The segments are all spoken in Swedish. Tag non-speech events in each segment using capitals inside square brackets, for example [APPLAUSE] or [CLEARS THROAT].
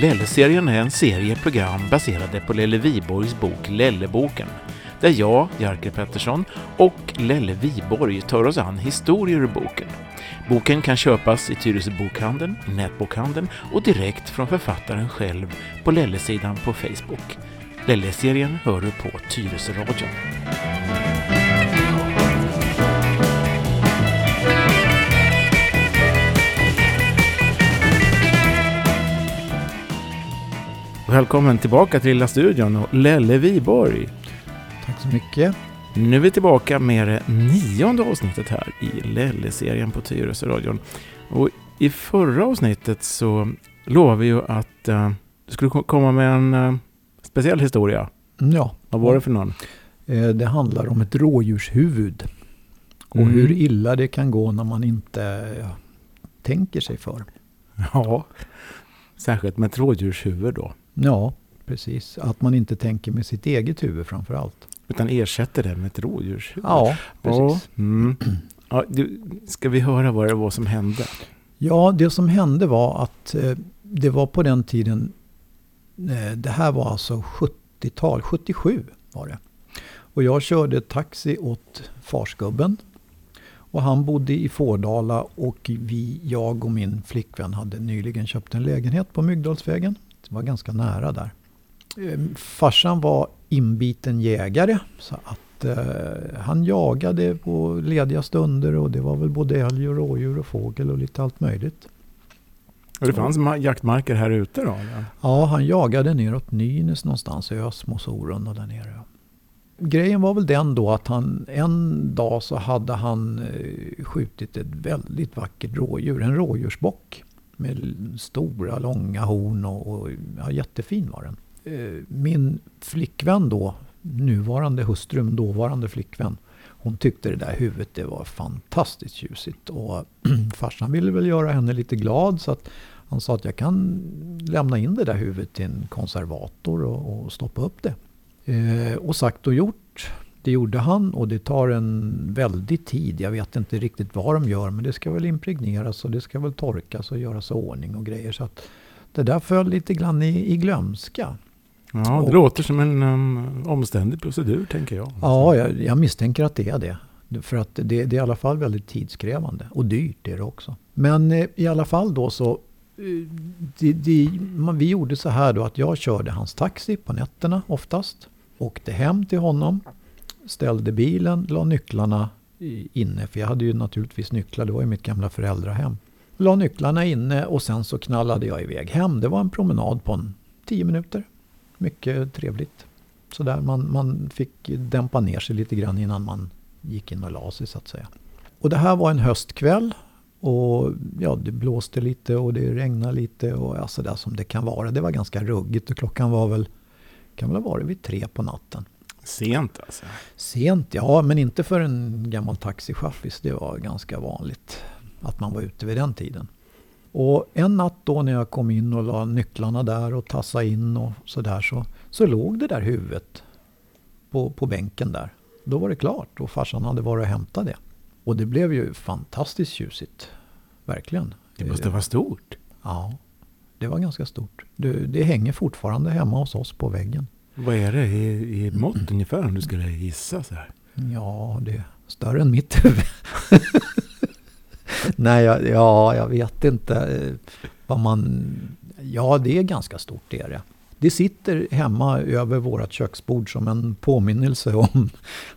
Lelle-serien är en serie program baserade på Lelle Viborgs bok Lelleboken, där jag, Jerker Pettersson, och Lelle Viborg tar oss an historier ur boken. Boken kan köpas i Tyresö bokhandeln, i nätbokhandeln och direkt från författaren själv på Lelle-sidan på Facebook. Lelle-serien hör du på Tyresö-radion. Välkommen tillbaka till Lilla studion och Lelle Viborg. Tack så mycket. Nu är vi tillbaka med det nionde avsnittet här i Lelle-serien på Tyresö-radion. Och i förra avsnittet så lovade vi ju att uh, du skulle komma med en uh, speciell historia. Ja. Vad var det för någon? Eh, det handlar om ett rådjurshuvud. Och mm. hur illa det kan gå när man inte tänker sig för. Ja, särskilt med ett rådjurshuvud då. Ja, precis. Att man inte tänker med sitt eget huvud framför allt. Utan ersätter det med ett rådjurshuvud. Ja, precis. Ja, mm. ja, du, ska vi höra vad det var som hände? Ja, det som hände var att eh, det var på den tiden, eh, det här var alltså 70-tal, 77 var det. Och jag körde taxi åt farsgubben. Och han bodde i Fårdala och vi, jag och min flickvän hade nyligen köpt en lägenhet på Myggdalsvägen. Var ganska nära där. Ehm, farsan var inbiten jägare. Så att eh, han jagade på lediga stunder och det var väl både älg och rådjur och fågel och lite allt möjligt. Och det fanns jaktmarker här ute då? Ja, han jagade neråt Nynäs någonstans i Ösmo och Sorunda där nere. Grejen var väl den då att han en dag så hade han eh, skjutit ett väldigt vackert rådjur, en rådjursbock. Med stora långa horn och, och ja, jättefin var den. Eh, min flickvän då, nuvarande hustru, men dåvarande flickvän. Hon tyckte det där huvudet det var fantastiskt tjusigt. Och [CLEARS THROAT] farsan ville väl göra henne lite glad så att han sa att jag kan lämna in det där huvudet till en konservator och, och stoppa upp det. Eh, och sagt och gjort. Det gjorde han och det tar en väldig tid. Jag vet inte riktigt vad de gör men det ska väl impregneras och det ska väl torkas och göras ordning och grejer. Så att det där föll lite grann i, i glömska. Ja, det och, låter som en um, omständig procedur tänker jag. Ja, jag, jag, misstänker att det är det. För att det, det, är i alla fall väldigt tidskrävande. Och dyrt är det också. Men eh, i alla fall då så eh, det, det, man, vi gjorde så här då att jag körde hans taxi på nätterna oftast. Åkte hem till honom. Ställde bilen, la nycklarna inne. För jag hade ju naturligtvis nycklar, det var ju mitt gamla föräldrahem. La nycklarna inne och sen så knallade jag iväg hem. Det var en promenad på en tio minuter. Mycket trevligt. Så där man, man fick dämpa ner sig lite grann innan man gick in och la sig så att säga. Och det här var en höstkväll. Och ja, det blåste lite och det regnade lite och ja, så där som det kan vara. Det var ganska ruggigt och klockan var väl, kan väl ha varit vid tre på natten. Sent alltså? Sent, ja, men inte för en gammal taxichaffis. Det var ganska vanligt att man var ute vid den tiden. Och en natt då när jag kom in och la nycklarna där och tassade in och sådär så, så låg det där huvudet på, på bänken där. Då var det klart och farsan hade varit och hämtat det. Och det blev ju fantastiskt tjusigt. Verkligen. Det måste vara stort. Ja, det var ganska stort. Det, det hänger fortfarande hemma hos oss på väggen. Vad är det i, i mått mm. ungefär om du skulle gissa så här? Ja, det är större än mitt huvud. [LAUGHS] Nej, jag, ja, jag vet inte eh, vad man... Ja, det är ganska stort det är det. Det sitter hemma över vårt köksbord som en påminnelse om,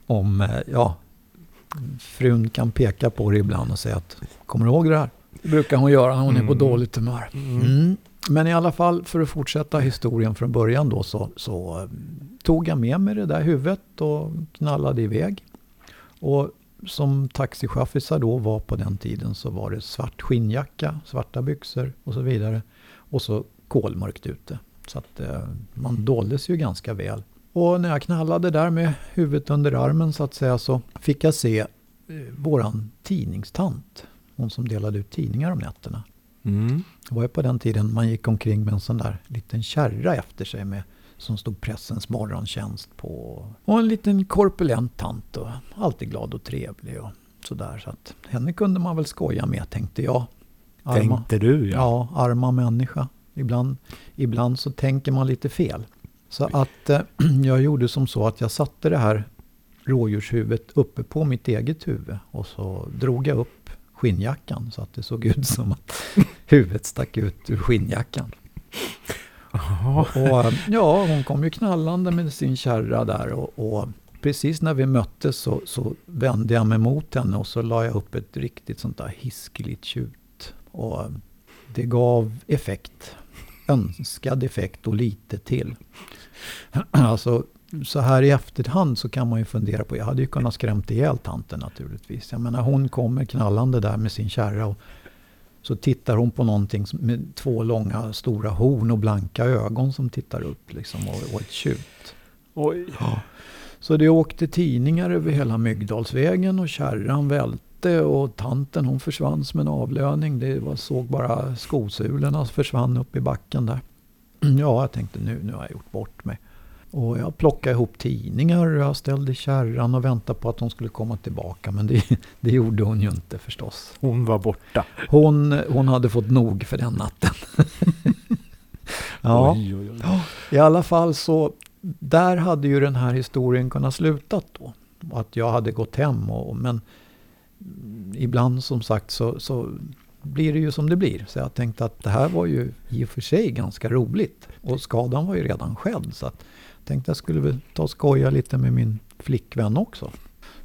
om eh, ja, frun kan peka på det ibland och säga att kommer du ihåg det här? Det brukar hon göra när hon är på mm. dåligt humör. Mm. Mm. Men i alla fall för att fortsätta historien från början då så, så eh, tog jag med mig det där huvudet och knallade iväg. Och som taxichaffisar då var på den tiden så var det svart skinnjacka, svarta byxor och så vidare. Och så kolmörkt ute. Så att eh, man doldes ju ganska väl. Och när jag knallade där med huvudet under armen så att säga så fick jag se eh, våran tidningstant. Hon som delade ut tidningar om nätterna. Mm. Det var ju på den tiden man gick omkring med en sån där liten kärra efter sig med som stod Pressens morgontjänst på. Och en liten korpulent tant och alltid glad och trevlig och sådär. Så att henne kunde man väl skoja med tänkte jag. Arma, tänkte du ja. Ja, arma människa. Ibland, ibland så tänker man lite fel. Så att eh, [CLEARS THROAT] jag gjorde som så att jag satte det här rådjurshuvudet uppe på mitt eget huvud. Och så drog jag upp skinnjackan så att det såg ut som att huvudet stack ut ur skinnjackan. Och, och, ja, hon kom ju knallande med sin kärra där och, och precis när vi möttes så, så, vände jag mig mot henne och så la jag upp ett riktigt sånt där hiskeligt tjut. Och det gav effekt. Önskad effekt och lite till. [CLEARS THROAT] Alltså så här i efterhand så kan man ju fundera på, jag hade ju kunnat skrämt ihjäl tanten naturligtvis. Jag menar hon kommer knallande där med sin kärra och så tittar hon på någonting med två långa stora horn och blanka ögon som tittar upp liksom och, och ett tjut. Oj. Ja. Så det åkte tidningar över hela Myggdalsvägen och kärran välte och tanten hon försvann som en avlöning. Det var, såg bara skosulorna försvann upp i backen där. [CLEARS THROAT] Ja, jag tänkte nu, nu har jag gjort bort mig. Och jag plockade ihop tidningar och jag ställde kärran och väntade på att hon skulle komma tillbaka. Men det, [LAUGHS] det gjorde hon ju inte förstås. Hon var borta. Hon, hon hade fått nog för den natten. [LAUGHS] ja, oj, oj, oj. i alla fall så där hade ju den här historien kunnat slutat då. Att jag hade gått hem. Och, men ibland som sagt så, så blir det ju som det blir. Så jag tänkte att det här var ju i och för sig ganska roligt. Och skadan var ju redan skedd. Så att tänkte jag skulle väl ta och skoja lite med min flickvän också.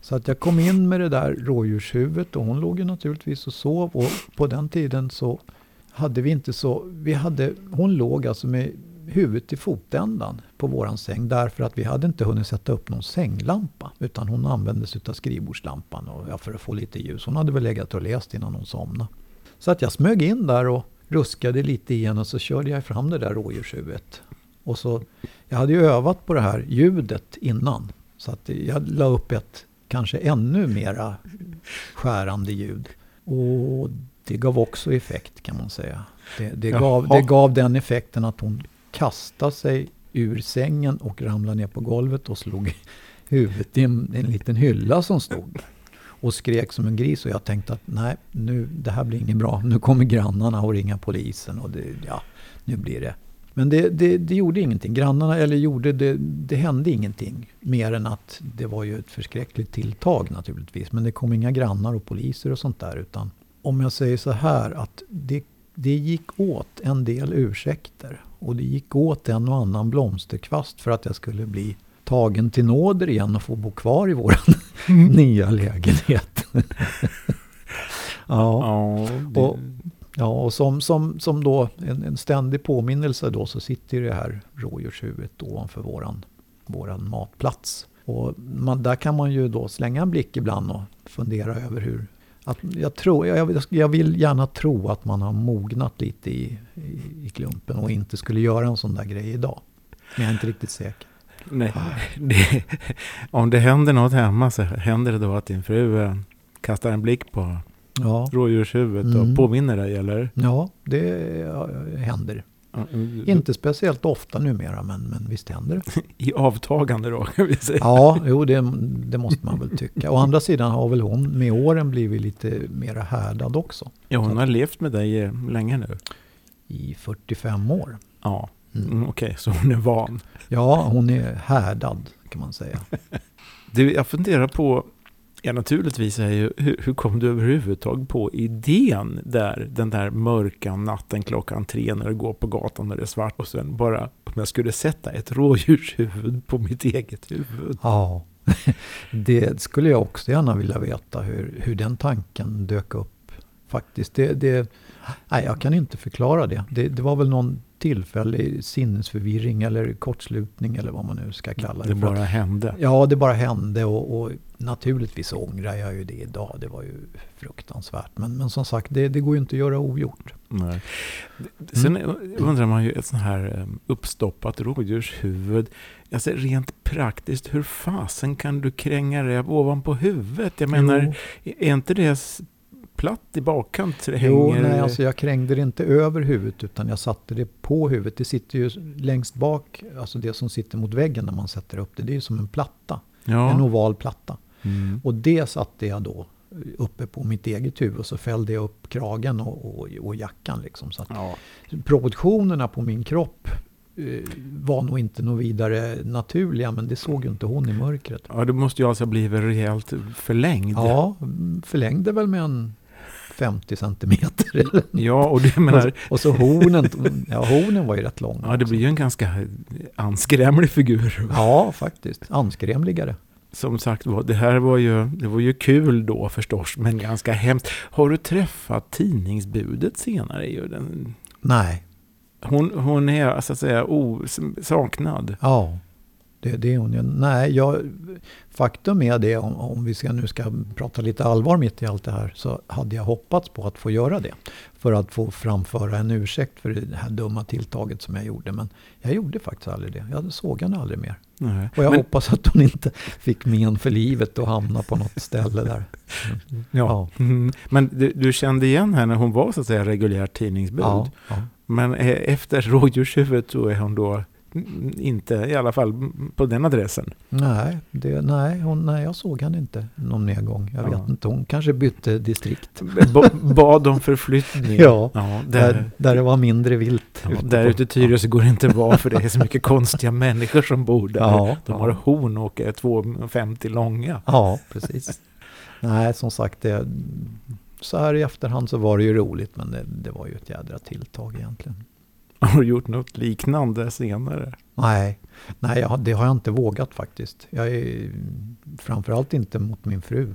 Så att jag kom in med det där rådjurshuvudet och hon låg ju naturligtvis och sov. Och på den tiden så hade vi inte så... Vi hade, hon låg alltså med huvudet i fotändan på våran säng därför att vi hade inte hunnit sätta upp någon sänglampa. Utan hon använde sig av skrivbordslampan och, ja, för att få lite ljus. Hon hade väl legat och läst innan hon somnade. Så att jag smög in där och ruskade lite i henne och så körde jag fram det där rådjurshuvudet. Och så, jag hade ju övat på det här ljudet innan. Så att jag la upp ett kanske ännu mera skärande ljud. Och det gav också effekt kan man säga. Det, det gav, det gav den effekten att hon kastade sig ur sängen och ramlade ner på golvet och slog [LAUGHS] huvudet i en, en liten hylla som stod och skrek som en gris och jag tänkte att nej, nu, det här blir inget bra. Nu kommer grannarna och ringa polisen och det, ja, nu blir det. Men det, det, det gjorde ingenting. Grannarna, eller gjorde det, det hände ingenting. Mer än att det var ju ett förskräckligt tilltag naturligtvis. Men det kom inga grannar och poliser och sånt där. Utan om jag säger så här att det, det gick åt en del ursäkter. Och det gick åt en och annan blomsterkvast för att jag skulle bli tagen till nåder igen och få bo kvar i vår [LAUGHS] mm. nya lägenhet. [LAUGHS] ja, ja, det... och, ja, och som, som, som då en, en ständig påminnelse då så sitter det här rådjurshuvudet ovanför våran, våran matplats. Och man, där kan man ju då slänga en blick ibland och fundera över hur, att jag, tror, jag, jag, vill gärna tro att man har mognat lite i, i, i, klumpen och inte skulle göra en sån där grej idag. Men jag är inte riktigt säker. Nej, [LAUGHS] det, om det händer något hemma så händer det då att din fru eh, kastar en blick på ja. rådjurshuvudet mm. och påminner dig, eller? Ja, det händer. Mm. Inte speciellt ofta numera, men, men visst händer det. [LAUGHS] I avtagande då, kan vi säga. Ja, jo, det, det, måste man väl tycka. Å andra sidan har väl hon med åren blivit lite mer härdad också. Ja, hon har levt med dig eh, länge nu. I 45 år. Ja, mm. mm okej, okay, så hon är van. Ja, hon är härdad kan man säga. [LAUGHS] du, jag funderar på, ja naturligtvis är ju, hur, hur kom du överhuvudtaget på idén där, den där mörka natten klockan tre när du går på gatan när det är svart och sen bara om jag skulle sätta ett rådjurshuvud på mitt eget huvud. Ja, [LAUGHS] det skulle jag också gärna vilja veta hur, hur den tanken dök upp faktiskt. Det, det, nej, jag kan inte förklara det. det. det. var väl någon tillfällig sinnesförvirring eller kortslutning eller vad man nu ska kalla det. Det bara hände? Ja, det bara hände och, och naturligtvis ångrar jag ju det idag. Det var ju fruktansvärt. Men, men som sagt, det, det går ju inte att göra ogjort. Nej. Sen mm. undrar man ju ett sånt här um, uppstoppat rådjurshuvud. Alltså rent praktiskt, hur fasen kan du kränga det ovanpå huvudet? Jag menar, jo. är inte det platt i bakkant? Så det jo, hänger... nej, alltså jag krängde det inte över huvudet utan jag satte det på huvudet. Det sitter ju längst bak, alltså det som sitter mot väggen när man sätter upp det. Det är ju som en platta, ja. en oval platta. Mm. Och det satte jag då uppe på mitt eget huvud så fällde jag upp kragen och, och, och jackan. Liksom. Så Ja. proportionerna på min kropp eh, var nog inte något vidare naturliga men det såg ju inte hon i mörkret. ja, det måste ju alltså ha blivit rejält förlängd. Ja, förlängde väl med en 50 centimeter. eller Ja, och det menar, Och så hornen, ja hornen var ju rätt långa. ja, det blir ju en ganska anskrämlig figur. Ja, faktiskt. Anskrämligare. Som sagt var, det här var ju, det var ju kul då förstås, men ganska hemskt. Har du träffat tidningsbudet senare? Ju den, Nej, hon, hon är så att säga o, saknad. ja. Det, det är hon ju. Nej, jag, faktum är det, om, om vi ska, nu ska prata lite allvar mitt i allt det här, så hade jag hoppats på att få göra det. För att få framföra en ursäkt för det här dumma tilltaget som jag gjorde. Men jag gjorde faktiskt aldrig det. Jag såg henne aldrig mer. Nej. Och jag Men, hoppas att hon inte fick men för livet och hamna på något ställe där. ja. Mm. Men du, du kände igen henne, hon var så att säga reguljärt tidningsbud. Ja, ja. Men eh, efter rådjurshuvudet så är hon då mm, inte, i alla fall på den adressen. Nej, det, nej, hon, nej, jag såg henne inte någon nedgång. Jag Ja. vet inte, hon kanske bytte distrikt. B- bad om förflyttning. [LAUGHS] Ja, ja Där, där, där det var mindre vilt. ja, ute där ute i Tyresö går det inte [LAUGHS] vara för det är så mycket konstiga människor som bor där. Ja, De har horn och är 2,50 långa. Ja, precis. Nej, som sagt, det, så här i efterhand så var det ju roligt, men det, det var ju ett jädra tilltag egentligen. [LAUGHS] Har du gjort något liknande senare? Nej, nej jag, det har jag inte vågat faktiskt. Jag är framförallt inte mot min fru.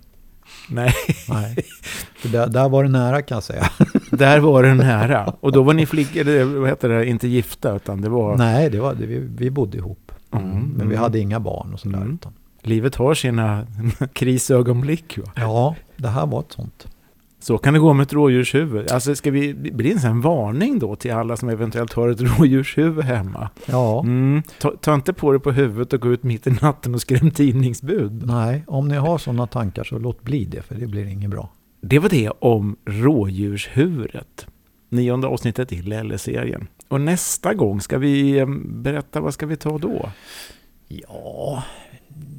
Nej, Nej, [LAUGHS] för där, där var det nära kan jag säga. [LAUGHS] där var det nära. Och då var ni flickor, eller vad heter det, inte gifta, utan det var... Nej, det var det. Vi, vi bodde ihop. Mm, Men vi mm. hade inga barn och sådär. Mm. Livet har sina krisögonblick. Va? ja, det här var ett sånt. Så kan det gå med ett rådjurshuvud. Alltså ska vi, blir det en varning då till alla som eventuellt har ett rådjurshuvud hemma? Ja, Mm. Ta, ta inte på det på huvudet och gå ut mitt i natten och skräm tidningsbud. nej, om ni har sådana tankar så låt bli det, för det blir inget bra. Det var det om rådjurshuvudet. Nionde avsnittet i Lelle-serien. Och nästa gång ska vi eh, berätta, vad ska vi ta då? Ja,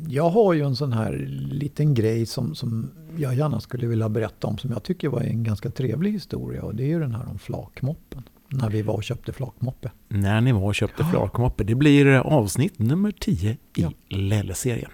jag har ju en sån här liten grej som, som jag gärna skulle vilja berätta om som jag tycker var en ganska trevlig historia och det är ju den här om flakmoppen. När vi var och köpte flakmoppe. När ni var och köpte Ja. flakmoppe. Det blir eh, avsnitt nummer 10 i Ja. Lelle-serien.